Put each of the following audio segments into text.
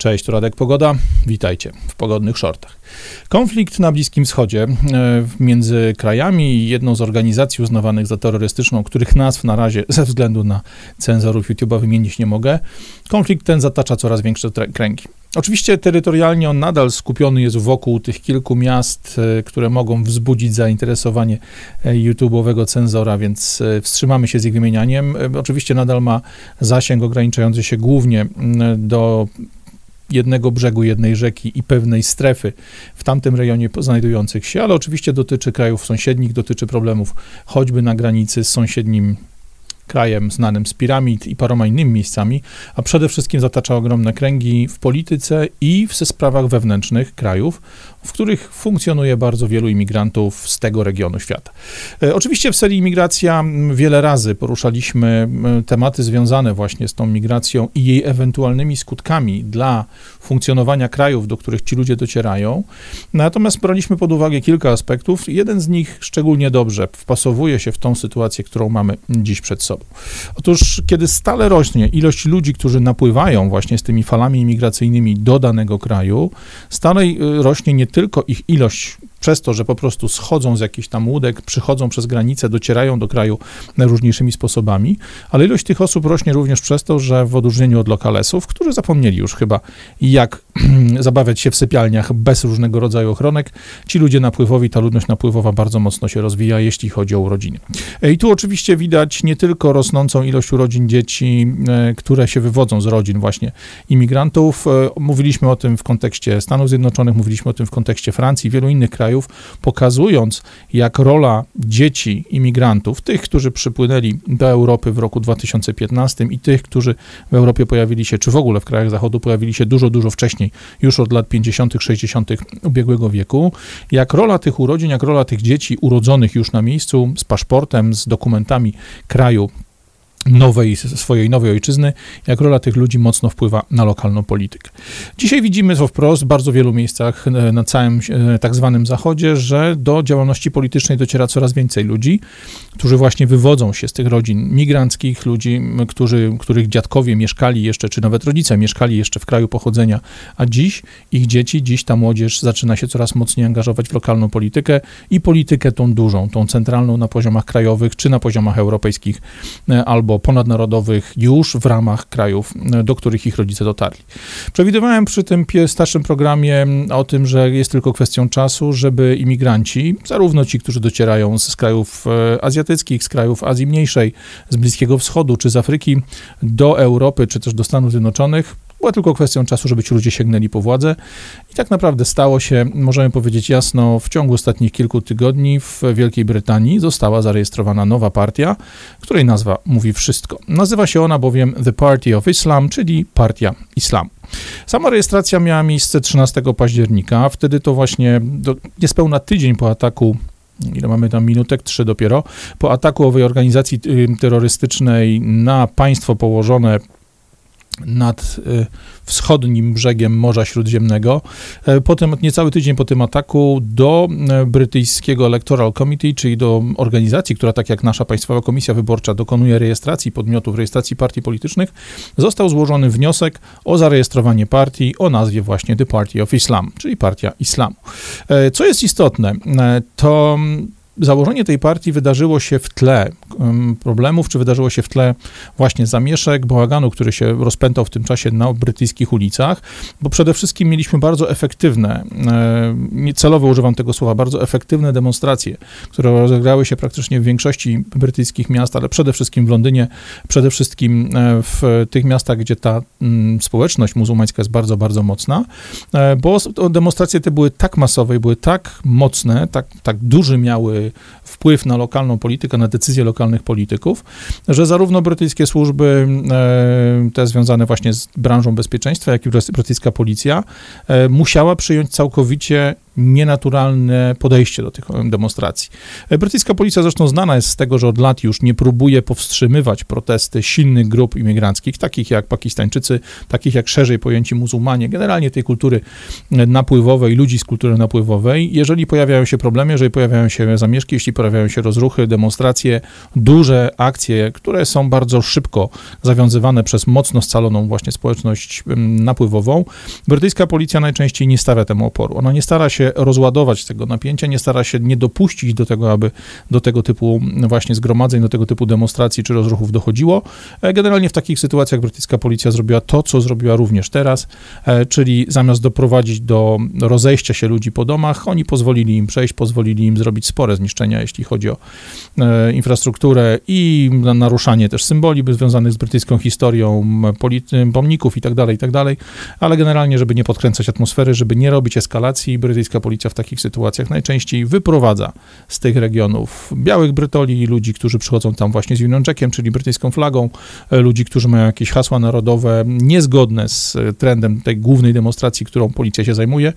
Cześć, Radek Pogoda. Witajcie w pogodnych shortach. Konflikt na Bliskim Wschodzie e, między krajami i jedną z organizacji uznawanych za terrorystyczną, których nazw na razie ze względu na cenzorów YouTube'a wymienić nie mogę. Konflikt ten zatacza coraz większe kręgi. Oczywiście terytorialnie on nadal skupiony jest wokół tych kilku miast, e, które mogą wzbudzić zainteresowanie e, YouTube'owego cenzora, więc wstrzymamy się z ich wymienianiem. Oczywiście nadal ma zasięg ograniczający się głównie do jednego brzegu jednej rzeki i pewnej strefy w tamtym rejonie znajdujących się, ale oczywiście dotyczy krajów sąsiednich, dotyczy problemów choćby na granicy z sąsiednim krajem znanym z piramid i paroma innymi miejscami, a przede wszystkim zatacza ogromne kręgi w polityce i w sprawach wewnętrznych krajów, w których funkcjonuje bardzo wielu imigrantów z tego regionu świata. E, oczywiście w serii Imigracja wiele razy poruszaliśmy tematy związane właśnie z tą migracją i jej ewentualnymi skutkami dla funkcjonowania krajów, do których ci ludzie docierają. Natomiast braliśmy pod uwagę kilka aspektów. Jeden z nich szczególnie dobrze wpasowuje się w tą sytuację, którą mamy dziś przed sobą. Otóż, kiedy stale rośnie ilość ludzi, którzy napływają właśnie z tymi falami imigracyjnymi do danego kraju, stale y, rośnie nie tylko ich ilość przez to, że po prostu schodzą z jakichś tam łódek, przychodzą przez granicę, docierają do kraju najróżniejszymi sposobami, ale ilość tych osób rośnie również przez to, że w odróżnieniu od lokalesów, którzy zapomnieli już chyba, jak zabawiać się w sypialniach bez różnego rodzaju ochronek, ci ludzie napływowi, ta ludność napływowa bardzo mocno się rozwija, jeśli chodzi o urodziny. I tu oczywiście widać nie tylko rosnącą ilość urodzin dzieci, e, które się wywodzą z rodzin właśnie imigrantów. E, mówiliśmy o tym w kontekście Stanów Zjednoczonych, mówiliśmy o tym w kontekście Francji wielu innych krajów, krajów, pokazując, jak rola dzieci imigrantów, tych, którzy przypłynęli do Europy w roku 2015 i tych, którzy w Europie pojawili się, czy w ogóle w krajach Zachodu pojawili się dużo, dużo wcześniej, już od lat 50., 60. ubiegłego wieku, jak rola tych urodzin, jak rola tych dzieci urodzonych już na miejscu, z paszportem, z dokumentami kraju, nowej, swojej nowej ojczyzny, jak rola tych ludzi mocno wpływa na lokalną politykę. Dzisiaj widzimy to wprost w bardzo wielu miejscach e, na całym e, tak zwanym zachodzie, że do działalności politycznej dociera coraz więcej ludzi, którzy właśnie wywodzą się z tych rodzin migranckich, ludzi, którzy, których dziadkowie mieszkali jeszcze, czy nawet rodzice mieszkali jeszcze w kraju pochodzenia, a dziś ich dzieci, dziś ta młodzież zaczyna się coraz mocniej angażować w lokalną politykę i politykę tą dużą, tą centralną na poziomach krajowych, czy na poziomach europejskich, e, albo albo ponadnarodowych już w ramach krajów, e, do których ich rodzice dotarli. Przewidywałem przy tym starszym programie o tym, że jest tylko kwestią czasu, żeby imigranci, zarówno ci, którzy docierają z krajów e, azjatyckich, z krajów Azji Mniejszej, z Bliskiego Wschodu czy z Afryki do Europy, czy też do Stanów Zjednoczonych, była tylko kwestią czasu, żeby ci ludzie sięgnęli po władzę. I tak naprawdę stało się, możemy powiedzieć jasno, w ciągu ostatnich kilku tygodni w Wielkiej Brytanii została zarejestrowana nowa partia, której nazwa mówi wszystko. Nazywa się ona bowiem The Party of Islam, czyli Partia Islamu. Sama rejestracja miała miejsce 13 października. Wtedy to właśnie do, niespełna tydzień po ataku ile mamy tam minutek, trzy dopiero, po ataku owej organizacji y, terrorystycznej na państwo położone nad y, wschodnim brzegiem Morza Śródziemnego. E, potem, niecały tydzień po tym ataku, do e, brytyjskiego Electoral Committee, czyli do organizacji, która tak jak nasza Państwowa Komisja Wyborcza dokonuje rejestracji podmiotów, rejestracji partii politycznych, został złożony wniosek o zarejestrowanie partii o nazwie właśnie The Party of Islam, czyli Partia Islamu. E, co jest istotne, to założenie tej partii wydarzyło się w tle problemów, czy wydarzyło się w tle właśnie zamieszek, bałaganu, który się rozpętał w tym czasie na brytyjskich ulicach, bo przede wszystkim mieliśmy bardzo efektywne, e, celowo używam tego słowa, bardzo efektywne demonstracje, które rozegrały się praktycznie w większości brytyjskich miast, ale przede wszystkim w Londynie, przede wszystkim e, w tych miastach, gdzie ta mm, społeczność muzułmańska jest bardzo, bardzo mocna, e, bo demonstracje te były tak masowe i były tak mocne, tak, tak duży miały wpływ na lokalną politykę, na decyzje lokalnych polityków, że zarówno brytyjskie służby, e, te związane właśnie z branżą bezpieczeństwa, jak i brytyjska policja, e, musiała przyjąć całkowicie nienaturalne podejście do tych demonstracji. Brytyjska policja zresztą znana jest z tego, że od lat już nie próbuje powstrzymywać protesty silnych grup imigranckich, takich jak Pakistańczycy, takich jak szerzej pojęci muzułmanie, generalnie tej kultury napływowej, ludzi z kultury napływowej. Jeżeli pojawiają się problemy, jeżeli pojawiają się zamieszki, jeśli pojawiają się rozruchy, demonstracje, duże akcje, które są bardzo szybko zawiązywane przez mocno scaloną właśnie społeczność napływową, brytyjska policja najczęściej nie stawia temu oporu. Ona nie stara się rozładować tego napięcia, nie stara się nie dopuścić do tego, aby do tego typu właśnie zgromadzeń, do tego typu demonstracji czy rozruchów dochodziło. E, generalnie w takich sytuacjach brytyjska policja zrobiła to, co zrobiła również teraz, e, czyli zamiast doprowadzić do rozejścia się ludzi po domach, oni pozwolili im przejść, pozwolili im zrobić spore zniszczenia, jeśli chodzi o e, infrastrukturę i naruszanie też symboli związanych z brytyjską historią, pomników i tak dalej, i tak ale generalnie, żeby nie podkręcać atmosfery, żeby nie robić eskalacji, brytyjska policja w takich sytuacjach najczęściej wyprowadza z tych regionów białych Brytoli, ludzi, którzy przychodzą tam właśnie z Jackiem, czyli brytyjską flagą, e, ludzi, którzy mają jakieś hasła narodowe niezgodne z trendem tej głównej demonstracji, którą policja się zajmuje.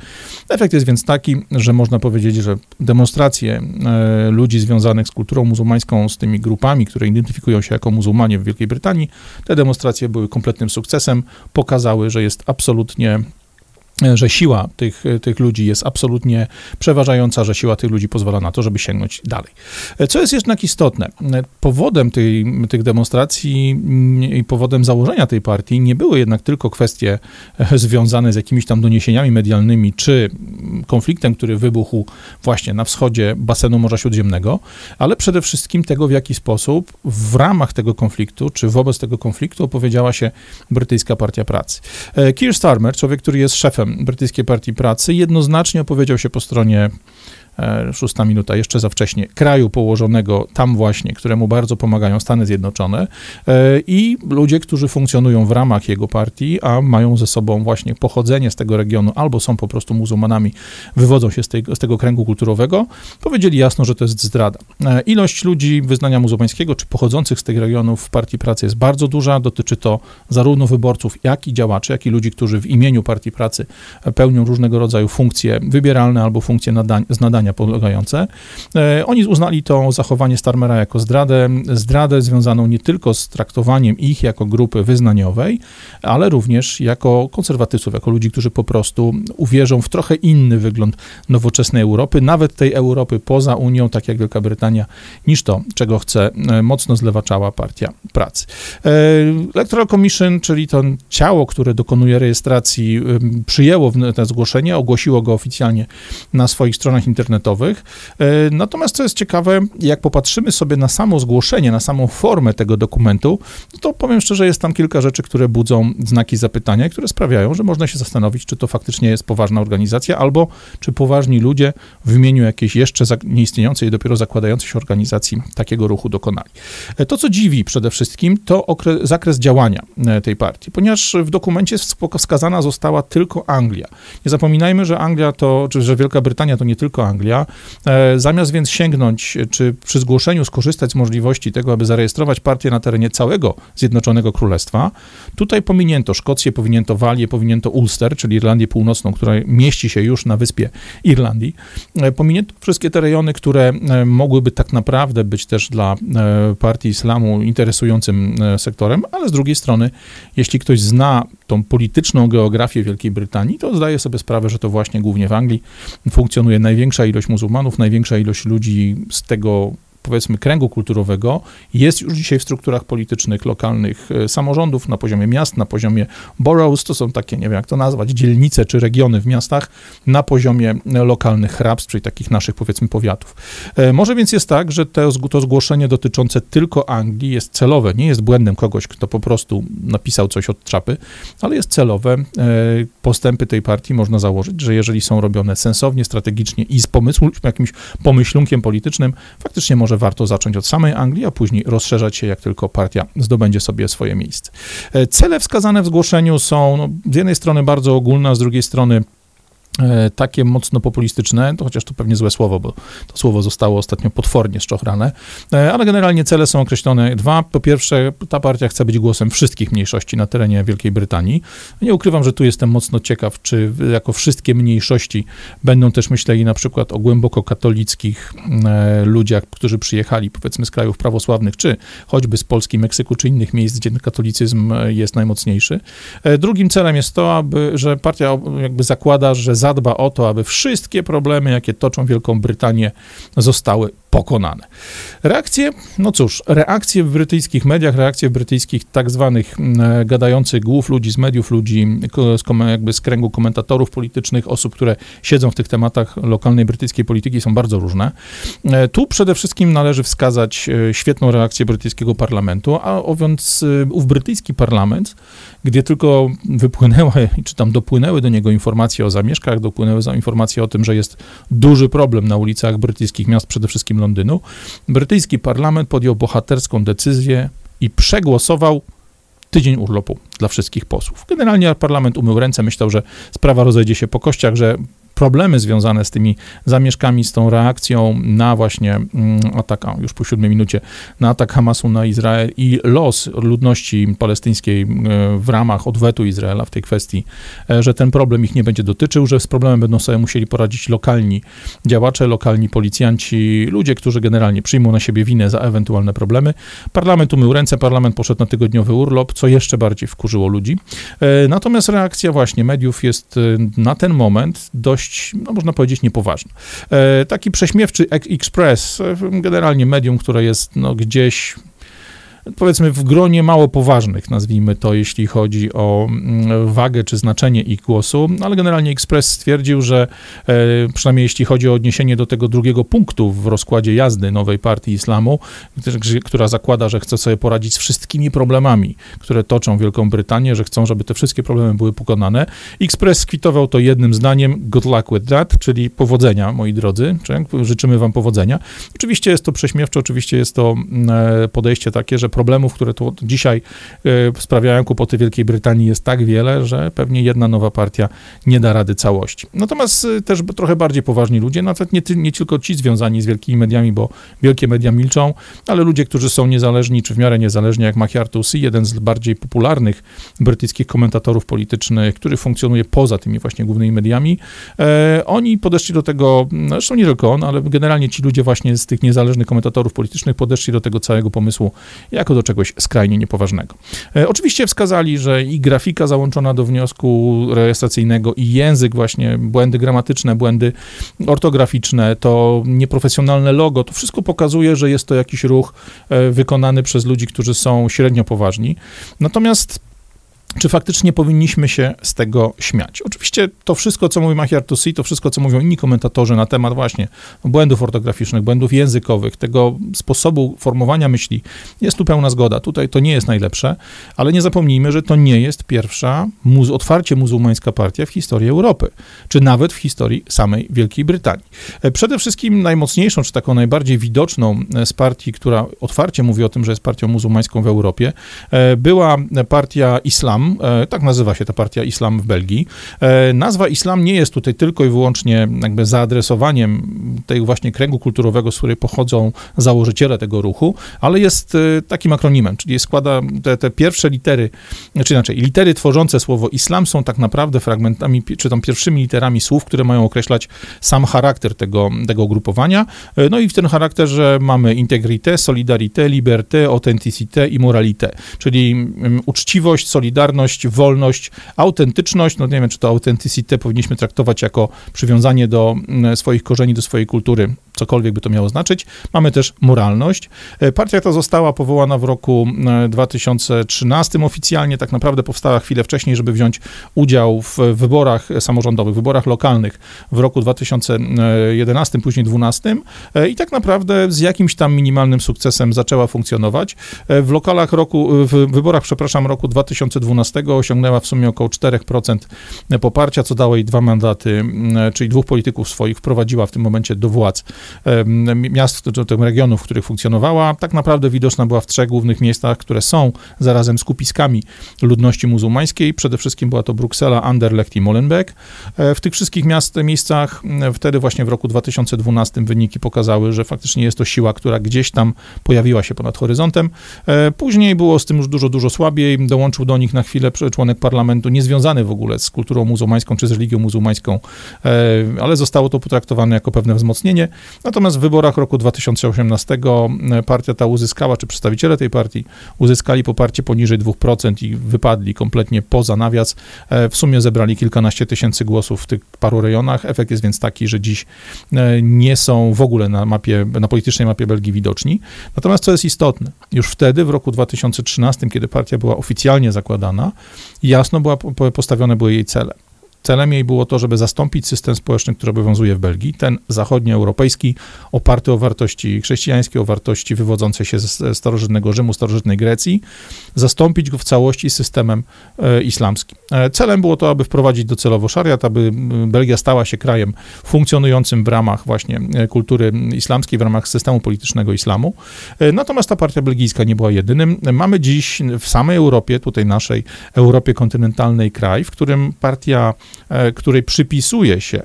Efekt jest więc taki, że można powiedzieć, że demonstracje e, ludzi związanych z kulturą muzułmańską, z tymi grupami, które identyfikują się jako muzułmanie w Wielkiej Brytanii, te demonstracje były kompletnym sukcesem, pokazały, że jest absolutnie że siła tych, tych ludzi jest absolutnie przeważająca, że siła tych ludzi pozwala na to, żeby sięgnąć dalej. Co jest jednak istotne, powodem tej, tych demonstracji i powodem założenia tej partii nie były jednak tylko kwestie związane z jakimiś tam doniesieniami medialnymi, czy konfliktem, który wybuchł właśnie na wschodzie basenu Morza Śródziemnego, ale przede wszystkim tego, w jaki sposób w ramach tego konfliktu, czy wobec tego konfliktu opowiedziała się brytyjska partia pracy. Keir Starmer, człowiek, który jest szefem brytyjskiej partii pracy, jednoznacznie opowiedział się po stronie szósta minuta, jeszcze za wcześnie, kraju położonego tam właśnie, któremu bardzo pomagają Stany Zjednoczone. E, i ludzie, którzy funkcjonują w ramach jego partii, a mają ze sobą właśnie pochodzenie z tego regionu, albo są po prostu muzułmanami, wywodzą się z, tej, z tego kręgu kulturowego, powiedzieli jasno, że to jest zdrada. E, ilość ludzi wyznania muzułmańskiego, czy pochodzących z tych regionów w partii pracy jest bardzo duża, dotyczy to zarówno wyborców, jak i działaczy, jak i ludzi, którzy w imieniu partii pracy pełnią różnego rodzaju funkcje wybieralne albo funkcje nadań, z nadania polegające. E, oni uznali to zachowanie Starmera jako zdradę, zdradę związaną nie tylko z traktowaniem ich jako grupy wyznaniowej, ale również jako konserwatystów, jako ludzi, którzy po prostu uwierzą w trochę inny wygląd nowoczesnej Europy, nawet tej Europy poza Unią, tak jak Wielka Brytania, niż to, czego chce e, mocno zlewaczała Partia Pracy. E, Electoral Commission, czyli to ciało, które dokonuje rejestracji, przyjęło to zgłoszenie, ogłosiło go oficjalnie na swoich stronach internetowych, internetowych. E, natomiast co jest ciekawe, jak popatrzymy sobie na samo zgłoszenie, na samą formę tego dokumentu, to powiem szczerze, jest tam kilka rzeczy, które budzą znaki zapytania, które sprawiają, że można się zastanowić, czy to faktycznie jest poważna organizacja, albo czy poważni ludzie w imieniu jakiejś jeszcze nieistniejącej, dopiero zakładającej się organizacji takiego ruchu dokonali. E, to, co dziwi przede wszystkim, to zakres działania e, tej partii, ponieważ w dokumencie wskazana została tylko Anglia. Nie zapominajmy, że Anglia to, czy że Wielka Brytania to nie tylko Anglia, Anglia. E, zamiast więc sięgnąć, czy przy zgłoszeniu skorzystać z możliwości tego, aby zarejestrować partię na terenie całego Zjednoczonego Królestwa, tutaj pominięto Szkocję, pominięto Walię, pominięto Ulster, czyli Irlandię Północną, która mieści się już na wyspie Irlandii. E, pominięto wszystkie te rejony, które e, mogłyby tak naprawdę być też dla partii islamu interesującym sektorem, ale z drugiej strony, jeśli ktoś zna tą polityczną geografię Wielkiej Brytanii, to zdaje sobie sprawę, że to właśnie głównie w Anglii funkcjonuje. Największa ilość muzułmanów, największa ilość ludzi z tego powiedzmy kręgu kulturowego jest już dzisiaj w strukturach politycznych lokalnych e, samorządów na poziomie miast, na poziomie boroughs, to są takie, nie wiem jak to nazwać, dzielnice czy regiony w miastach, na poziomie lokalnych hrabstw, czyli takich naszych powiedzmy powiatów. E, może więc jest tak, że to, zgłoszenie dotyczące tylko Anglii jest celowe, nie jest błędem kogoś, kto po prostu napisał coś od czapy, ale jest celowe. E, postępy tej partii można założyć, że jeżeli są robione sensownie, strategicznie i z pomysłu, jakimś pomyślunkiem politycznym, faktycznie może że warto zacząć od samej Anglii, a później rozszerzać się, jak tylko partia zdobędzie sobie swoje miejsce. E, cele wskazane w zgłoszeniu są no, z jednej strony bardzo ogólne, a z drugiej strony takie mocno populistyczne, to chociaż to pewnie złe słowo, bo to słowo zostało ostatnio potwornie szczochrane, e, ale generalnie cele są określone dwa. Po pierwsze, ta partia chce być głosem wszystkich mniejszości na terenie Wielkiej Brytanii. Nie ukrywam, że tu jestem mocno ciekaw, czy jako wszystkie mniejszości będą też myśleli na przykład o głęboko katolickich e, ludziach, którzy przyjechali powiedzmy z krajów prawosławnych, czy choćby z Polski, Meksyku, czy innych miejsc, gdzie katolicyzm jest najmocniejszy. Drugim celem jest to, aby, że partia jakby zakłada, że zadba o to, aby wszystkie problemy, jakie toczą Wielką Brytanię, zostały pokonane. Reakcje, no cóż, reakcje w brytyjskich mediach, reakcje w brytyjskich tak zwanych mm, gadających głów ludzi z mediów, ludzi z, jakby z kręgu komentatorów politycznych, osób, które siedzą w tych tematach lokalnej brytyjskiej polityki są bardzo różne. E, tu przede wszystkim należy wskazać e, świetną reakcję brytyjskiego parlamentu, a więc e, ów brytyjski parlament, gdzie tylko wypłynęły, czy tam dopłynęły do niego informacje o zamieszkach, dopłynęły informacje o tym, że jest duży problem na ulicach brytyjskich miast, przede wszystkim Londynu, brytyjski parlament podjął bohaterską decyzję i przegłosował tydzień urlopu dla wszystkich posłów. Generalnie parlament umył ręce, myślał, że sprawa rozejdzie się po kościach, że problemy związane z tymi zamieszkami, z tą reakcją na właśnie mm, atak, już po siódmej minucie, na atak Hamasu na Izrael i los ludności palestyńskiej e, w ramach odwetu Izraela w tej kwestii, e, że ten problem ich nie będzie dotyczył, że z problemem będą sobie musieli poradzić lokalni działacze, lokalni policjanci, ludzie, którzy generalnie przyjmą na siebie winę za ewentualne problemy. Parlament umył ręce, parlament poszedł na tygodniowy urlop, co jeszcze bardziej wkurzyło ludzi. E, natomiast reakcja właśnie mediów jest na ten moment dość dość, no można powiedzieć, niepoważny. E, taki prześmiewczy Express, e, generalnie medium, które jest no, gdzieś powiedzmy w gronie mało poważnych, nazwijmy to, jeśli chodzi o mm, wagę czy znaczenie ich głosu, ale generalnie Express stwierdził, że e, przynajmniej jeśli chodzi o odniesienie do tego drugiego punktu w rozkładzie jazdy nowej partii islamu, która zakłada, że chce sobie poradzić z wszystkimi problemami, które toczą Wielką Brytanię, że chcą, żeby te wszystkie problemy były pokonane. Express skwitował to jednym zdaniem, good luck with that, czyli powodzenia, moi drodzy, życzymy wam powodzenia. Oczywiście jest to prześmiewcze, oczywiście jest to mm, e, podejście takie, że problemów, które tu dzisiaj e, sprawiają kłopoty Wielkiej Brytanii jest tak wiele, że pewnie jedna nowa partia nie da rady całości. Natomiast e, też trochę bardziej poważni ludzie, nawet nie, nie tylko ci związani z wielkimi mediami, bo wielkie media milczą, ale ludzie, którzy są niezależni, czy w miarę niezależni, jak Machiar Tusi, jeden z bardziej popularnych brytyjskich komentatorów politycznych, który funkcjonuje poza tymi właśnie głównymi mediami, e, oni podeszli do tego, zresztą nie tylko on, ale generalnie ci ludzie właśnie z tych niezależnych komentatorów politycznych podeszli do tego całego pomysłu jako do czegoś skrajnie niepoważnego. E, oczywiście wskazali, że i grafika załączona do wniosku rejestracyjnego, i język, właśnie błędy gramatyczne, błędy ortograficzne, to nieprofesjonalne logo, to wszystko pokazuje, że jest to jakiś ruch e, wykonany przez ludzi, którzy są średnio poważni. Natomiast czy faktycznie powinniśmy się z tego śmiać. Oczywiście to wszystko, co mówi Machiar Tusi, to wszystko, co mówią inni komentatorzy na temat właśnie błędów ortograficznych, błędów językowych, tego sposobu formowania myśli, jest tu pełna zgoda. Tutaj to nie jest najlepsze, ale nie zapomnijmy, że to nie jest pierwsza muz otwarcie muzułmańska partia w historii Europy, czy nawet w historii samej Wielkiej Brytanii. E, przede wszystkim najmocniejszą, czy taką najbardziej widoczną e, z partii, która otwarcie mówi o tym, że jest partią muzułmańską w Europie, e, była partia Islam, Islam, e, tak nazywa się ta partia Islam w Belgii. E, nazwa Islam nie jest tutaj tylko i wyłącznie jakby zaadresowaniem tego właśnie kręgu kulturowego, z której pochodzą założyciele tego ruchu, ale jest e, takim akronimem, czyli składa te, te pierwsze litery, czy inaczej, litery tworzące słowo Islam są tak naprawdę fragmentami, czy tam pierwszymi literami słów, które mają określać sam charakter tego, tego ugrupowania. No i w tym charakterze mamy integritę, solidarité, liberté, authenticité i moralité, czyli mm, uczciwość, solidarność, wolność, autentyczność, no nie wiem, czy to authenticity powinniśmy traktować jako przywiązanie do mm, swoich korzeni, do swojej kultury, cokolwiek by to miało znaczyć. Mamy też moralność. E, partia ta została powołana w roku 2013 e, oficjalnie, tak naprawdę powstała chwilę wcześniej, żeby wziąć udział w wyborach samorządowych, wyborach lokalnych w roku 2011, później 2012 e, i tak naprawdę z jakimś tam minimalnym sukcesem zaczęła funkcjonować. W lokalach roku, w wyborach, przepraszam, roku 2012 osiągnęła w sumie około 4% poparcia, co dało jej dwa mandaty, czyli dwóch polityków swoich wprowadziła w tym momencie do władz miast, tych regionów, w których funkcjonowała, tak naprawdę widoczna była w trzech głównych miejscach, które są zarazem skupiskami ludności muzułmańskiej. Przede wszystkim była to Bruksela, Anderlecht i Molenbeek. W tych wszystkich miast, miejscach wtedy właśnie w roku 2012 wyniki pokazały, że faktycznie jest to siła, która gdzieś tam pojawiła się ponad horyzontem. Później było z tym już dużo, dużo słabiej. Dołączył do nich na chwilę członek parlamentu, niezwiązany w ogóle z kulturą muzułmańską czy z religią muzułmańską, e, ale zostało to potraktowane jako pewne wzmocnienie. Natomiast w wyborach roku 2018 e, partia ta uzyskała, czy przedstawiciele tej partii uzyskali poparcie poniżej 2% i wypadli kompletnie poza nawias. E, w sumie zebrali kilkanaście tysięcy głosów w tych paru rejonach. Efekt jest więc taki, że dziś nie są w ogóle na mapie, na politycznej mapie Belgii widoczni. Natomiast co jest istotne, już wtedy, w roku 2013, kiedy partia była oficjalnie zakładana, jasno była, postawione były jej cele. Celem jej było to, żeby zastąpić system społeczny, który obowiązuje w Belgii, ten zachodnioeuropejski, oparty o wartości chrześcijańskie, o wartości wywodzące się ze starożytnego Rzymu, starożytnej Grecji, zastąpić go w całości systemem e, islamskim. E, celem było to, aby wprowadzić docelowo szariat, aby Belgia stała się krajem funkcjonującym w ramach właśnie e, kultury islamskiej, w ramach systemu politycznego islamu. Natomiast ta partia belgijska nie była jedynym. Mamy dziś w samej Europie, tutaj naszej Europie kontynentalnej kraj, w którym partia której przypisuje się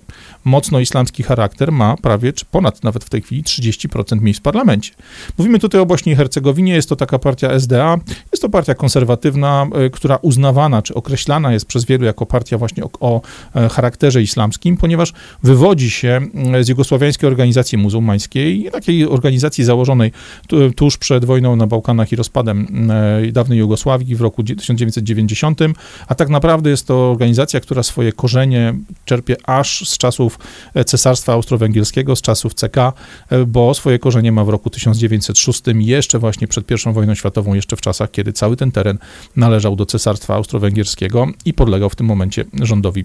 mocno islamski charakter, ma prawie, czy ponad nawet w tej chwili 30% miejsc w parlamencie. Mówimy tutaj o Bośni i Hercegowinie, jest to taka partia SDA, jest to partia konserwatywna, e, która uznawana, czy określana jest przez wielu jako partia właśnie o, o e, charakterze islamskim, ponieważ wywodzi się z jugosłowiańskiej organizacji muzułmańskiej, takiej organizacji założonej tuż przed wojną na Bałkanach i rozpadem dawnej Jugosławii w roku 1990, a tak naprawdę jest to organizacja, która swoje korzenie czerpie aż z czasów e, Cesarstwa Austro-Węgierskiego, z czasów CK, e, bo swoje korzenie ma w roku 1906, jeszcze właśnie przed I wojną światową, jeszcze w czasach, kiedy cały ten teren należał do Cesarstwa Austro-Węgierskiego i podlegał w tym momencie rządowi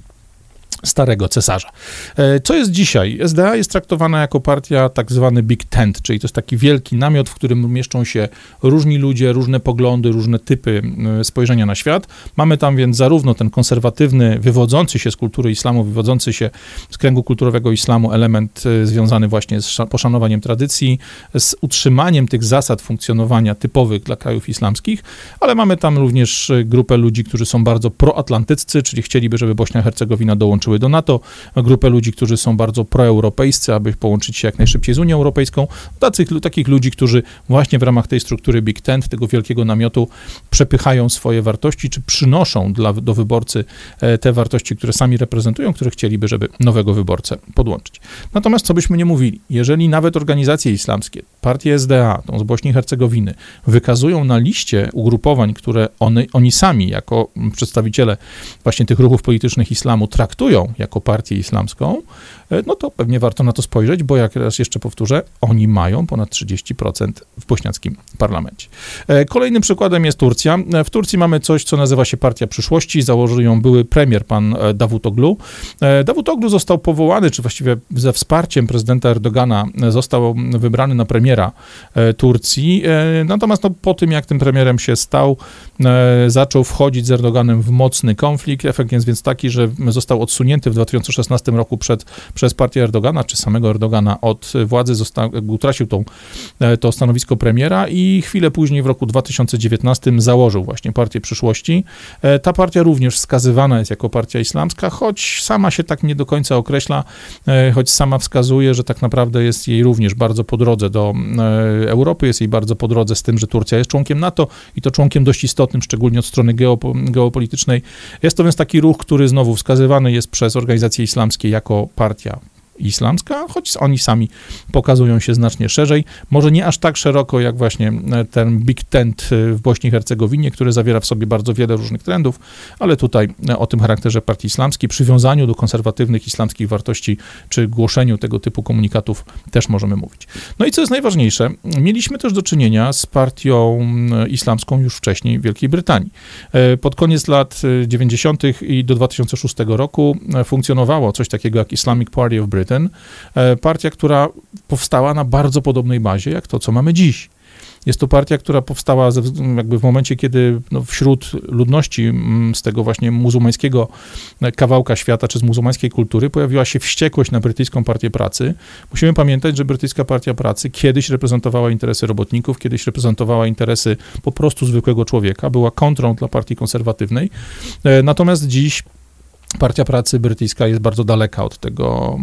starego cesarza. E, co jest dzisiaj? SDA jest traktowana jako partia tak zwany Big Tent, czyli to jest taki wielki namiot, w którym mieszczą się różni ludzie, różne poglądy, różne typy e, spojrzenia na świat. Mamy tam więc zarówno ten konserwatywny, wywodzący się z kultury islamu, wywodzący się z kręgu kulturowego islamu element e, związany właśnie z poszanowaniem tradycji, z utrzymaniem tych zasad funkcjonowania typowych dla krajów islamskich, ale mamy tam również grupę ludzi, którzy są bardzo proatlantyccy, czyli chcieliby, żeby Bośnia i Dołączyła do NATO, grupę ludzi, którzy są bardzo proeuropejscy, aby połączyć się jak najszybciej z Unią Europejską, Tacy, takich ludzi, którzy właśnie w ramach tej struktury Big Tent, tego wielkiego namiotu, przepychają swoje wartości, czy przynoszą dla, do wyborcy e, te wartości, które sami reprezentują, które chcieliby, żeby nowego wyborcę podłączyć. Natomiast co byśmy nie mówili, jeżeli nawet organizacje islamskie, partie SDA, tą z Bośni i Hercegowiny, wykazują na liście ugrupowań, które one, oni sami, jako przedstawiciele właśnie tych ruchów politycznych islamu, traktują jako partię islamską, e, no to pewnie warto na to spojrzeć, bo jak raz jeszcze powtórzę, oni mają ponad 30% w bośniackim parlamencie. E, kolejnym przykładem jest Turcja. E, w Turcji mamy coś, co nazywa się Partia Przyszłości. Założył ją były premier, pan Davutoglu. Davutoglu został powołany, czy właściwie ze wsparciem prezydenta Erdogana został wybrany na premiera Turcji. Natomiast no, po tym, jak tym premierem się stał, zaczął wchodzić z Erdoganem w mocny konflikt. Efekt jest więc taki, że został odsunięty w 2016 roku przed, przez partię Erdogana, czy samego Erdogana od władzy, został, utracił tą, e, to stanowisko premiera i chwilę później w roku 2019 założył właśnie Partię Przyszłości. E, ta partia również wskazywana jest jako partia islamska, choć sama się tak nie do końca określa, e, choć sama wskazuje, że tak naprawdę jest jej również bardzo po drodze do Europy, jest jej bardzo po drodze z tym, że Turcja jest członkiem NATO i to członkiem dość istotnym, szczególnie od strony geopolitycznej. Jest to więc taki ruch, który znowu wskazywany jest przez organizacje islamskie jako partia islamska, choć oni sami pokazują się znacznie szerzej. Może nie aż tak szeroko jak właśnie e, ten Big Tent e, w Bośni i Hercegowinie, który zawiera w sobie bardzo wiele różnych trendów, ale tutaj e, o tym charakterze partii islamskiej, przywiązaniu do konserwatywnych islamskich wartości, czy głoszeniu tego typu komunikatów też możemy mówić. No i co jest najważniejsze, mieliśmy też do czynienia z partią islamską już wcześniej w Wielkiej Brytanii. Pod koniec lat 90. i do 2006 roku funkcjonowało coś takiego jak Islamic Party of Britain, Britain, e, partia, która powstała na bardzo podobnej bazie jak to, co mamy dziś. Jest to partia, która powstała ze, jakby w momencie, kiedy no, wśród ludności z tego właśnie muzułmańskiego kawałka świata, czy z muzułmańskiej kultury pojawiła się wściekłość na brytyjską partię pracy. Musimy pamiętać, że brytyjska partia pracy kiedyś reprezentowała interesy robotników, kiedyś reprezentowała interesy po prostu zwykłego człowieka, była kontrą dla partii konserwatywnej. E, natomiast dziś Partia Pracy Brytyjska jest bardzo daleka od tego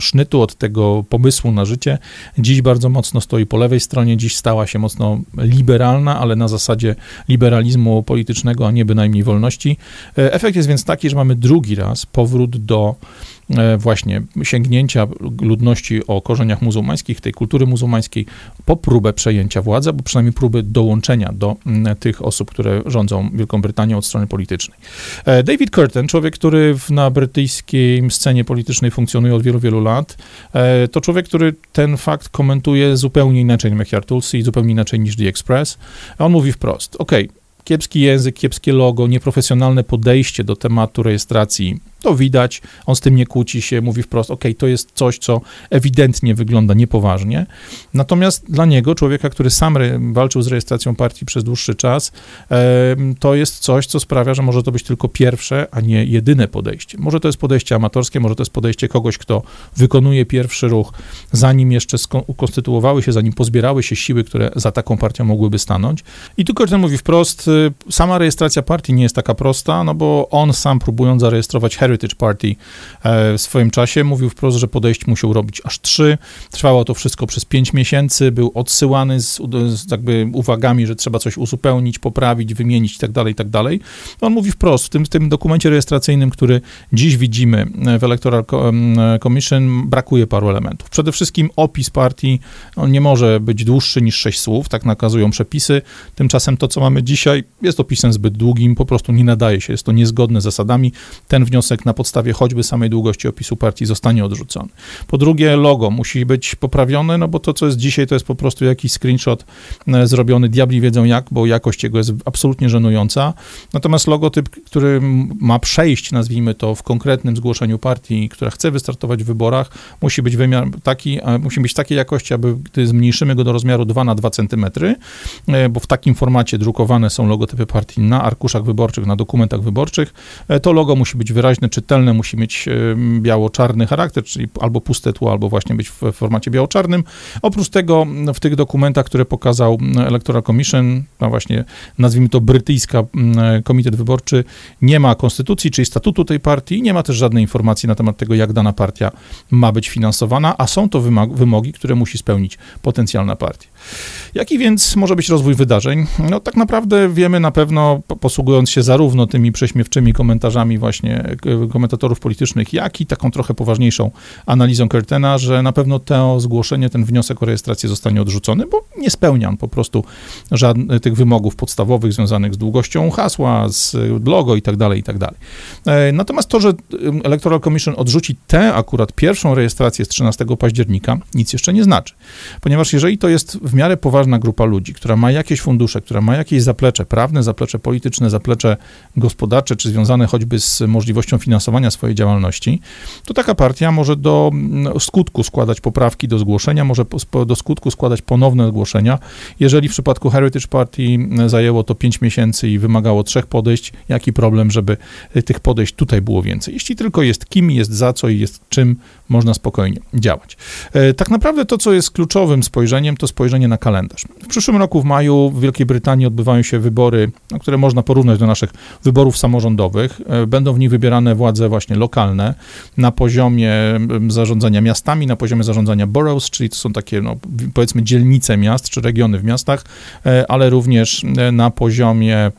sznytu, od tego pomysłu na życie. Dziś bardzo mocno stoi po lewej stronie, dziś stała się mocno liberalna, ale na zasadzie liberalizmu politycznego, a nie bynajmniej wolności. E, efekt jest więc taki, że mamy drugi raz powrót do właśnie sięgnięcia ludności o korzeniach muzułmańskich, tej kultury muzułmańskiej, po próbę przejęcia władzy, albo przynajmniej próby dołączenia do tych osób, które rządzą Wielką Brytanią od strony politycznej. E, David Curtin, człowiek, który na brytyjskiej scenie politycznej funkcjonuje od wielu, wielu lat, e, to człowiek, który ten fakt komentuje zupełnie inaczej niż McCarthy i zupełnie inaczej niż The Express. On mówi wprost, ok, kiepski język, kiepskie logo, nieprofesjonalne podejście do tematu rejestracji to widać, on z tym nie kłóci się, mówi wprost, ok, to jest coś, co ewidentnie wygląda niepoważnie. Natomiast dla niego, człowieka, który sam walczył z rejestracją partii przez dłuższy czas, to jest coś, co sprawia, że może to być tylko pierwsze, a nie jedyne podejście. Może to jest podejście amatorskie, może to jest podejście kogoś, kto wykonuje pierwszy ruch, zanim jeszcze ukonstytuowały się, zanim pozbierały się siły, które za taką partią mogłyby stanąć. I tu ten mówi wprost, y, sama rejestracja partii nie jest taka prosta, no bo on sam próbując zarejestrować Heritage Party e, w swoim czasie. Mówił wprost, że podejść musiał robić aż trzy. Trwało to wszystko przez pięć miesięcy. Był odsyłany z, z jakby uwagami, że trzeba coś uzupełnić, poprawić, wymienić itd., tak itd. Tak On mówi wprost, w tym, w tym dokumencie rejestracyjnym, który dziś widzimy w Electoral Commission, brakuje paru elementów. Przede wszystkim opis partii on nie może być dłuższy niż sześć słów, tak nakazują przepisy. Tymczasem to, co mamy dzisiaj, jest opisem zbyt długim, po prostu nie nadaje się, jest to niezgodne z zasadami. Ten wniosek na podstawie choćby samej długości opisu partii zostanie odrzucony. Po drugie, logo musi być poprawione, no bo to, co jest dzisiaj, to jest po prostu jakiś screenshot e, zrobiony, diabli wiedzą jak, bo jakość jego jest absolutnie żenująca. Natomiast logotyp, który ma przejść, nazwijmy to, w konkretnym zgłoszeniu partii, która chce wystartować w wyborach, musi być wymiar taki, musi być takiej jakości, aby gdy zmniejszymy go do rozmiaru 2 na 2 cm, e, bo w takim formacie drukowane są logotypy partii na arkuszach wyborczych, na dokumentach wyborczych, e, to logo musi być wyraźne, czytelne, musi mieć biało-czarny charakter, czyli albo puste tło, albo właśnie być w formacie biało-czarnym. Oprócz tego w tych dokumentach, które pokazał Electoral Commission, no właśnie nazwijmy to brytyjska komitet wyborczy, nie ma konstytucji, czyli statutu tej partii, nie ma też żadnej informacji na temat tego, jak dana partia ma być finansowana, a są to wymogi, które musi spełnić potencjalna partia. Jaki więc może być rozwój wydarzeń? No tak naprawdę wiemy na pewno, posługując się zarówno tymi prześmiewczymi komentarzami właśnie komentatorów politycznych, jak i taką trochę poważniejszą analizą Curtena, że na pewno to zgłoszenie, ten wniosek o rejestrację zostanie odrzucony, bo nie spełnia on po prostu żadnych tych wymogów podstawowych związanych z długością hasła, z logo i tak dalej, i tak dalej. E, natomiast to, że Electoral Commission odrzuci tę akurat pierwszą rejestrację z 13 października, nic jeszcze nie znaczy. Ponieważ jeżeli to jest w miarę poważna grupa ludzi, która ma jakieś fundusze, która ma jakieś zaplecze prawne, zaplecze polityczne, zaplecze gospodarcze, czy związane choćby z możliwością finansowania swojej działalności, to taka partia może do mm, skutku składać poprawki do zgłoszenia, może do skutku składać ponowne zgłoszenia. Jeżeli w przypadku Heritage Party mm, zajęło to 5 miesięcy i wymagało trzech podejść, jaki problem, żeby y, tych podejść tutaj było więcej? Jeśli tylko jest kim, jest za co i jest czym, można spokojnie działać. E, tak naprawdę to, co jest kluczowym spojrzeniem, to spojrzenie na kalendarz. W przyszłym roku w maju w Wielkiej Brytanii odbywają się wybory, no, które można porównać do naszych wyborów samorządowych. E, będą w nich wybierane władze właśnie lokalne na poziomie zarządzania miastami, na poziomie zarządzania boroughs, czyli to są takie, no, powiedzmy, dzielnice miast czy regiony w miastach, e, ale również na poziomie E,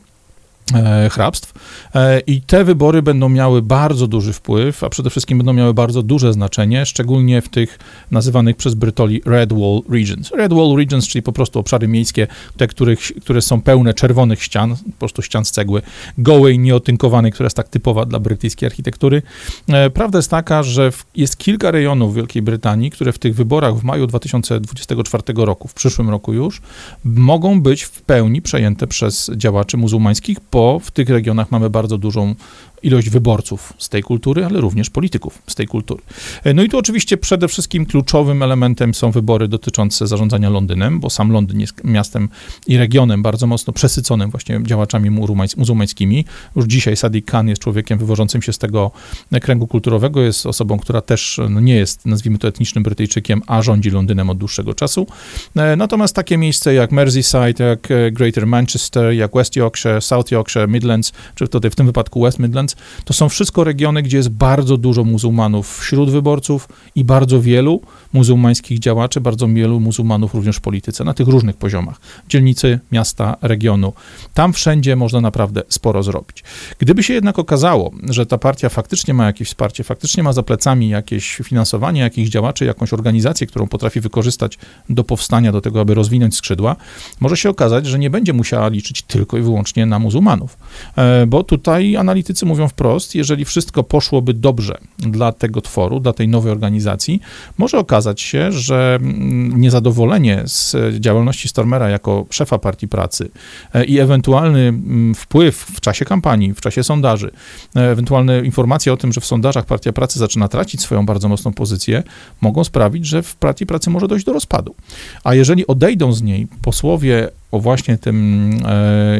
hrabstw. E, I te wybory będą miały bardzo duży wpływ, a przede wszystkim będą miały bardzo duże znaczenie, szczególnie w tych nazywanych przez Brytoli Red Wall Regions. Red Wall Regions, czyli po prostu obszary miejskie, te, których, które są pełne czerwonych ścian, po prostu ścian z cegły, gołej, nieotynkowanej, która jest tak typowa dla brytyjskiej architektury. E, prawda jest taka, że jest kilka rejonów Wielkiej Brytanii, które w tych wyborach w maju 2024 roku, w przyszłym roku już, mogą być w pełni przejęte przez działaczy muzułmańskich, bo w tych regionach mamy bardzo dużą ilość wyborców z tej kultury, ale również polityków z tej kultury. E, no i tu oczywiście przede wszystkim kluczowym elementem są wybory dotyczące zarządzania Londynem, bo sam Londyn jest miastem i regionem bardzo mocno przesyconym właśnie działaczami muzułmańskimi. Już dzisiaj Sadiq Khan jest człowiekiem wywodzącym się z tego kręgu kulturowego, jest osobą, która też no, nie jest, nazwijmy to, etnicznym Brytyjczykiem, a rządzi Londynem od dłuższego czasu. E, natomiast takie miejsce jak Merseyside, jak e, Greater Manchester, jak West Yorkshire, South Yorkshire, Midlands, czy tutaj w tym wypadku West Midlands, to są wszystko regiony, gdzie jest bardzo dużo muzułmanów wśród wyborców i bardzo wielu muzułmańskich działaczy, bardzo wielu muzułmanów również w polityce, na tych różnych poziomach, dzielnicy, miasta, regionu. Tam wszędzie można naprawdę sporo zrobić. Gdyby się jednak okazało, że ta partia faktycznie ma jakieś wsparcie, faktycznie ma za plecami jakieś finansowanie jakichś działaczy, jakąś organizację, którą potrafi wykorzystać do powstania, do tego, aby rozwinąć skrzydła, może się okazać, że nie będzie musiała liczyć tylko i wyłącznie na muzułmanów. E, bo tutaj analitycy mówią wprost, jeżeli wszystko poszłoby dobrze dla tego tworu, dla tej nowej organizacji, może okazać, okazać się, że mm, niezadowolenie z działalności Stormera jako szefa partii pracy e, i ewentualny mm, wpływ w czasie kampanii, w czasie sondaży, e, ewentualne informacje o tym, że w sondażach partia pracy zaczyna tracić swoją bardzo mocną pozycję, mogą sprawić, że w partii pracy może dojść do rozpadu. A jeżeli odejdą z niej posłowie o właśnie tym,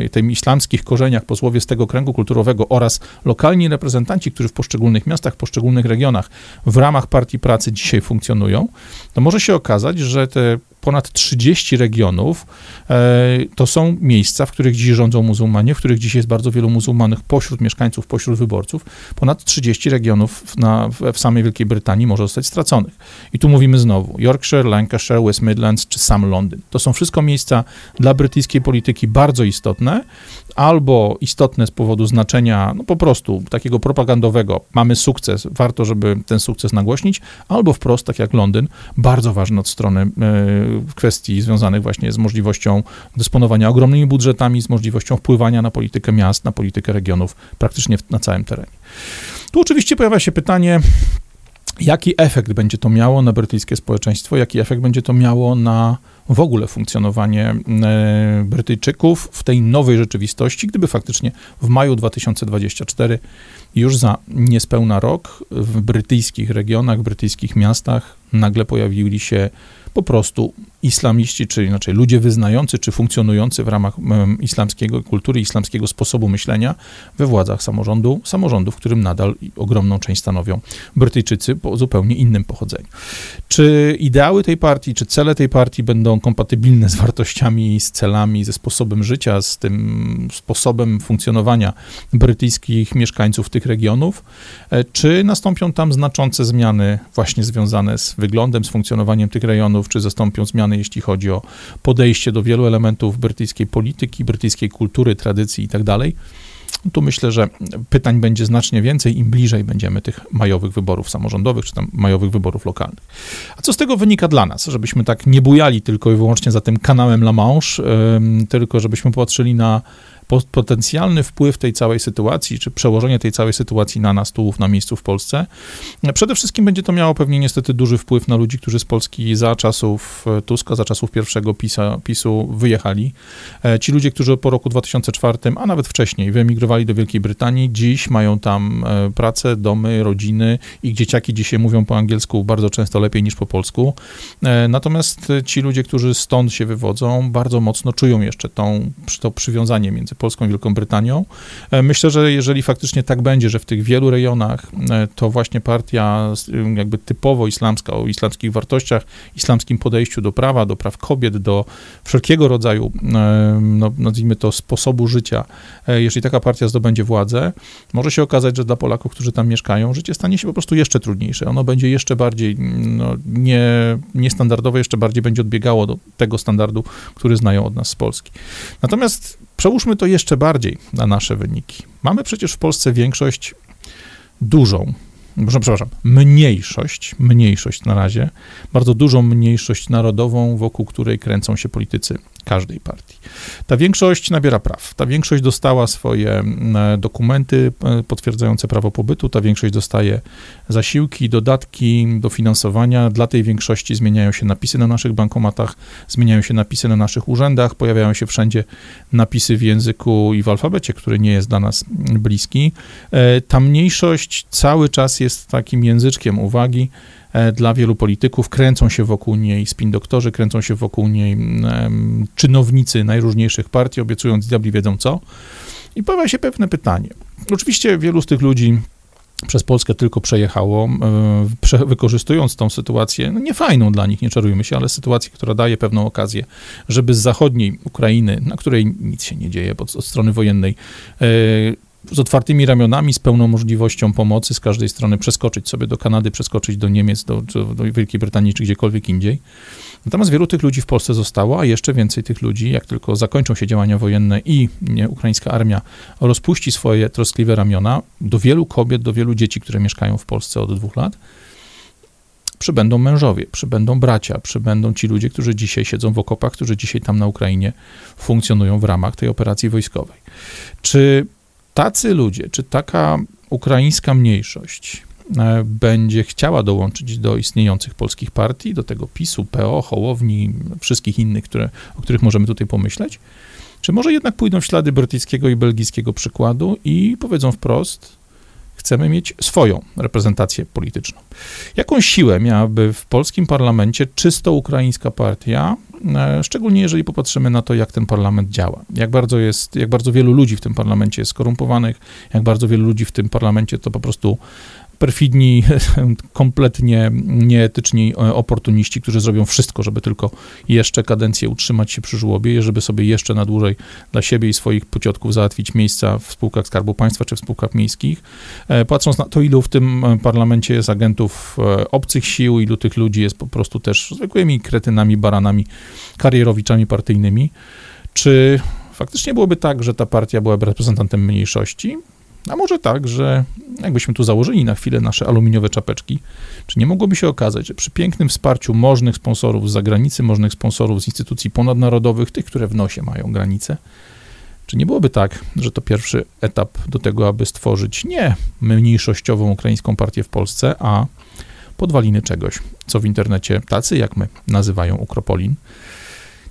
e, tym islamskich korzeniach, posłowie z tego kręgu kulturowego oraz lokalni reprezentanci, którzy w poszczególnych miastach, w poszczególnych regionach w ramach Partii Pracy dzisiaj funkcjonują, to może się okazać, że te ponad 30 regionów e, to są miejsca, w których dziś rządzą muzułmanie, w których dziś jest bardzo wielu muzułmanów pośród mieszkańców, pośród wyborców. Ponad 30 regionów na, w samej Wielkiej Brytanii może zostać straconych. I tu mówimy znowu Yorkshire, Lancashire, West Midlands czy sam Londyn. To są wszystko miejsca dla brytyjskiej polityki bardzo istotne, albo istotne z powodu znaczenia, no po prostu takiego propagandowego, mamy sukces, warto, żeby ten sukces nagłośnić, albo wprost, tak jak Londyn, bardzo ważne od strony e, kwestii związanych właśnie z możliwością dysponowania ogromnymi budżetami, z możliwością wpływania na politykę miast, na politykę regionów praktycznie na całym terenie. Tu oczywiście pojawia się pytanie, jaki efekt będzie to miało na brytyjskie społeczeństwo, jaki efekt będzie to miało na w ogóle funkcjonowanie e, Brytyjczyków w tej nowej rzeczywistości, gdyby faktycznie w maju 2024, już za niespełna rok, w brytyjskich regionach, w brytyjskich miastach nagle pojawili się po prostu islamiści, czy inaczej ludzie wyznający, czy funkcjonujący w ramach islamskiego kultury, islamskiego sposobu myślenia we władzach samorządu, samorządu, w którym nadal ogromną część stanowią Brytyjczycy po zupełnie innym pochodzeniu. Czy ideały tej partii, czy cele tej partii będą kompatybilne z wartościami, z celami, ze sposobem życia, z tym sposobem funkcjonowania brytyjskich mieszkańców tych regionów, e, czy nastąpią tam znaczące zmiany właśnie związane z wyglądem, z funkcjonowaniem tych rejonów, czy zastąpią zmiany, jeśli chodzi o podejście do wielu elementów brytyjskiej polityki, brytyjskiej kultury, tradycji itd. Tak tu myślę, że pytań będzie znacznie więcej, im bliżej będziemy tych majowych wyborów samorządowych, czy tam majowych wyborów lokalnych. A co z tego wynika dla nas? Żebyśmy tak nie bujali tylko i wyłącznie za tym kanałem La Manche, tylko żebyśmy patrzyli na potencjalny wpływ tej całej sytuacji, czy przełożenie tej całej sytuacji na nas tu na miejscu w Polsce. Przede wszystkim będzie to miało pewnie niestety duży wpływ na ludzi, którzy z Polski za czasów e, Tuska, za czasów pierwszego PiSa, PiSu wyjechali. E, ci ludzie, którzy po roku 2004, a nawet wcześniej, wyemigrowali do Wielkiej Brytanii, dziś mają tam e, pracę, domy, rodziny. Ich dzieciaki dzisiaj mówią po angielsku bardzo często lepiej niż po polsku. Natomiast ci ludzie, którzy stąd się wywodzą, bardzo mocno czują jeszcze tą, to przywiązanie między Polską i Wielką Brytanią. E, myślę, że jeżeli faktycznie tak będzie, że w tych wielu rejonach e, to właśnie partia jakby typowo islamska, o islamskich wartościach, islamskim podejściu do prawa, do praw kobiet, do wszelkiego rodzaju, e, no, nazwijmy to, sposobu życia, jeżeli taka partia zdobędzie władzę, może się okazać, że dla Polaków, którzy tam mieszkają, życie stanie się po prostu jeszcze trudniejsze. Ono będzie jeszcze bardziej no, nie, niestandardowe, jeszcze bardziej będzie odbiegało do tego standardu, który znają od nas z Polski. Natomiast Przełóżmy to jeszcze bardziej na nasze wyniki. Mamy przecież w Polsce większość dużą, przepraszam, mniejszość, mniejszość na razie, bardzo dużą mniejszość narodową, wokół której kręcą się politycy każdej partii. Ta większość nabiera praw. Ta większość dostała swoje dokumenty e, potwierdzające prawo pobytu, ta większość dostaje zasiłki, dodatki, dofinansowania. Dla tej większości zmieniają się napisy na naszych bankomatach, zmieniają się napisy na naszych urzędach, pojawiają się wszędzie napisy w języku i w alfabecie, który nie jest dla nas bliski. E, ta mniejszość cały czas jest takim języczkiem uwagi dla wielu polityków. Kręcą się wokół niej spin doktorzy, kręcą się wokół niej czynownicy najróżniejszych partii, obiecując diabli wiedzą co. I pojawia się pewne pytanie. Oczywiście wielu z tych ludzi przez Polskę tylko przejechało, e, wykorzystując tą sytuację, no niefajną dla nich, nie czarujmy się, ale sytuację, która daje pewną okazję, żeby z zachodniej Ukrainy, na której nic się nie dzieje od, od strony wojennej, e, z otwartymi ramionami, z pełną możliwością pomocy z każdej strony przeskoczyć sobie do Kanady, przeskoczyć do Niemiec, do, do, do Wielkiej Brytanii czy gdziekolwiek indziej. Natomiast wielu tych ludzi w Polsce zostało, a jeszcze więcej tych ludzi, jak tylko zakończą się działania wojenne i nie, ukraińska armia rozpuści swoje troskliwe ramiona, do wielu kobiet, do wielu dzieci, które mieszkają w Polsce od dwóch lat, przybędą mężowie, przybędą bracia, przybędą ci ludzie, którzy dzisiaj siedzą w okopach, którzy dzisiaj tam na Ukrainie funkcjonują w ramach tej operacji wojskowej. Czy tacy ludzie, czy taka ukraińska mniejszość e, będzie chciała dołączyć do istniejących polskich partii, do tego PiSu, PO, Hołowni, wszystkich innych, które, o których możemy tutaj pomyśleć, czy może jednak pójdą w ślady brytyjskiego i belgijskiego przykładu i powiedzą wprost, chcemy mieć swoją reprezentację polityczną. Jaką siłę miałaby w polskim parlamencie czysto ukraińska partia, szczególnie jeżeli popatrzymy na to, jak ten parlament działa, jak bardzo jest, jak bardzo wielu ludzi w tym parlamencie jest skorumpowanych, jak bardzo wielu ludzi w tym parlamencie to po prostu perfidni, kompletnie nieetyczni e, oportuniści, którzy zrobią wszystko, żeby tylko jeszcze kadencję utrzymać się przy żłobie, żeby sobie jeszcze na dłużej dla siebie i swoich pociotków załatwić miejsca w spółkach Skarbu Państwa czy w spółkach miejskich. E, patrząc na to, ilu w tym e, parlamencie jest agentów obcych sił, ilu tych ludzi jest po prostu też zwykłymi kretynami, baranami, karierowiczami partyjnymi, czy faktycznie byłoby tak, że ta partia była reprezentantem mniejszości? A może tak, że jakbyśmy tu założyli na chwilę nasze aluminiowe czapeczki, czy nie mogłoby się okazać, że przy pięknym wsparciu możnych sponsorów z zagranicy, możnych sponsorów z instytucji ponadnarodowych, tych, które w nosie mają granice, czy nie byłoby tak, że to pierwszy etap do tego, aby stworzyć nie mniejszościową ukraińską partię w Polsce, a podwaliny czegoś, co w internecie tacy jak my nazywają Ukropolin,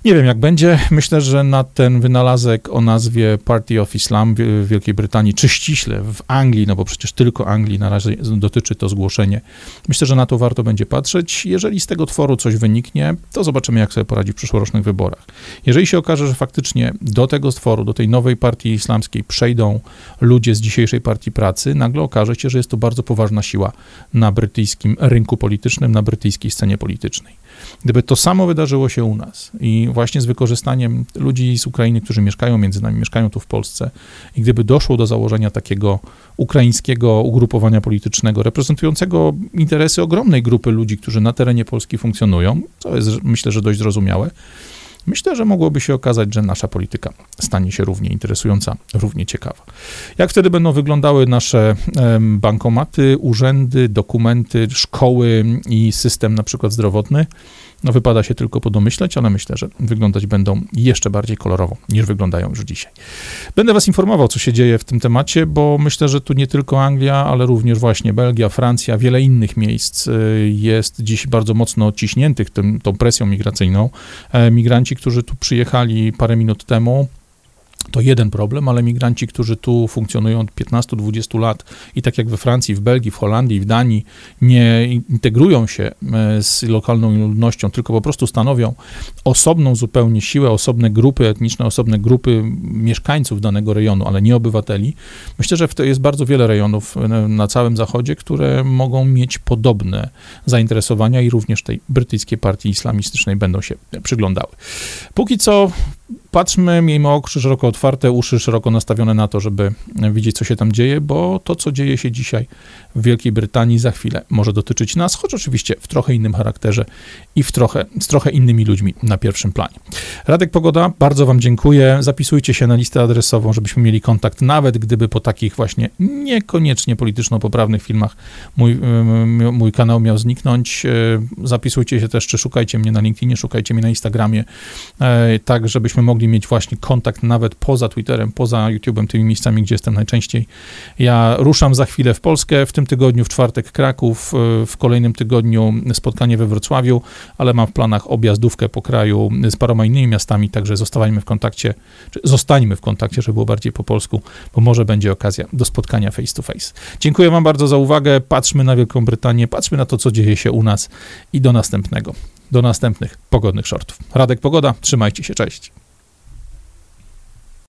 nie wiem, jak będzie. Myślę, że na ten wynalazek o nazwie Party of Islam w Wielkiej Brytanii, czy ściśle w Anglii, no bo przecież tylko Anglii na razie dotyczy to zgłoszenie, myślę, że na to warto będzie patrzeć. Jeżeli z tego tworu coś wyniknie, to zobaczymy, jak sobie poradzi w przyszłorocznych wyborach. Jeżeli się okaże, że faktycznie do tego stworu, do tej nowej partii islamskiej przejdą ludzie z dzisiejszej partii pracy, nagle okaże się, że jest to bardzo poważna siła na brytyjskim rynku politycznym, na brytyjskiej scenie politycznej. Gdyby to samo wydarzyło się u nas i właśnie z wykorzystaniem ludzi z Ukrainy, którzy mieszkają między nami, mieszkają tu w Polsce, i gdyby doszło do założenia takiego ukraińskiego ugrupowania politycznego, reprezentującego interesy ogromnej grupy ludzi, którzy na terenie Polski funkcjonują, co jest myślę, że dość zrozumiałe, Myślę, że mogłoby się okazać, że nasza polityka stanie się równie interesująca, równie ciekawa. Jak wtedy będą wyglądały nasze bankomaty, urzędy, dokumenty, szkoły i system na przykład zdrowotny? No wypada się tylko podomyśleć, ale myślę, że wyglądać będą jeszcze bardziej kolorowo niż wyglądają już dzisiaj. Będę was informował, co się dzieje w tym temacie, bo myślę, że tu nie tylko Anglia, ale również właśnie Belgia, Francja, wiele innych miejsc y, jest dziś bardzo mocno ciśniętych tym, tą presją migracyjną. E, migranci, którzy tu przyjechali parę minut temu, to jeden problem, ale migranci, którzy tu funkcjonują od 15-20 lat i tak jak we Francji, w Belgii, w Holandii, w Danii, nie integrują się e, z lokalną ludnością, tylko po prostu stanowią osobną zupełnie siłę, osobne grupy etniczne, osobne grupy mieszkańców danego rejonu, ale nie obywateli. Myślę, że jest bardzo wiele rejonów e, na całym zachodzie, które mogą mieć podobne zainteresowania i również tej brytyjskiej partii islamistycznej będą się przyglądały. Póki co patrzmy, miejmy oczy szeroko otwarte, uszy szeroko nastawione na to, żeby widzieć, co się tam dzieje, bo to, co dzieje się dzisiaj w Wielkiej Brytanii, za chwilę może dotyczyć nas, choć oczywiście w trochę innym charakterze i w trochę, z trochę innymi ludźmi na pierwszym planie. Radek Pogoda, bardzo Wam dziękuję. Zapisujcie się na listę adresową, żebyśmy mieli kontakt, nawet gdyby po takich właśnie niekoniecznie polityczno-poprawnych filmach mój, mój kanał miał zniknąć. Zapisujcie się też, czy szukajcie mnie na LinkedInie, szukajcie mnie na Instagramie, e, tak żebyśmy mogli mieć właśnie kontakt nawet poza Twitterem, poza YouTube'em, tymi miejscami, gdzie jestem najczęściej. Ja ruszam za chwilę w Polskę, w tym tygodniu w czwartek Kraków, e, w kolejnym tygodniu spotkanie we Wrocławiu, ale mam w planach objazdówkę po kraju z paroma innymi miastami, także zostawajmy w kontakcie, czy zostańmy w kontakcie, żeby było bardziej po polsku, bo może będzie okazja do spotkania face to face. Dziękuję Wam bardzo za uwagę. Patrzmy na Wielką Brytanię, patrzmy na to, co dzieje się u nas i do następnego do następnych pogodnych shortów. Radek Pogoda, trzymajcie się, cześć.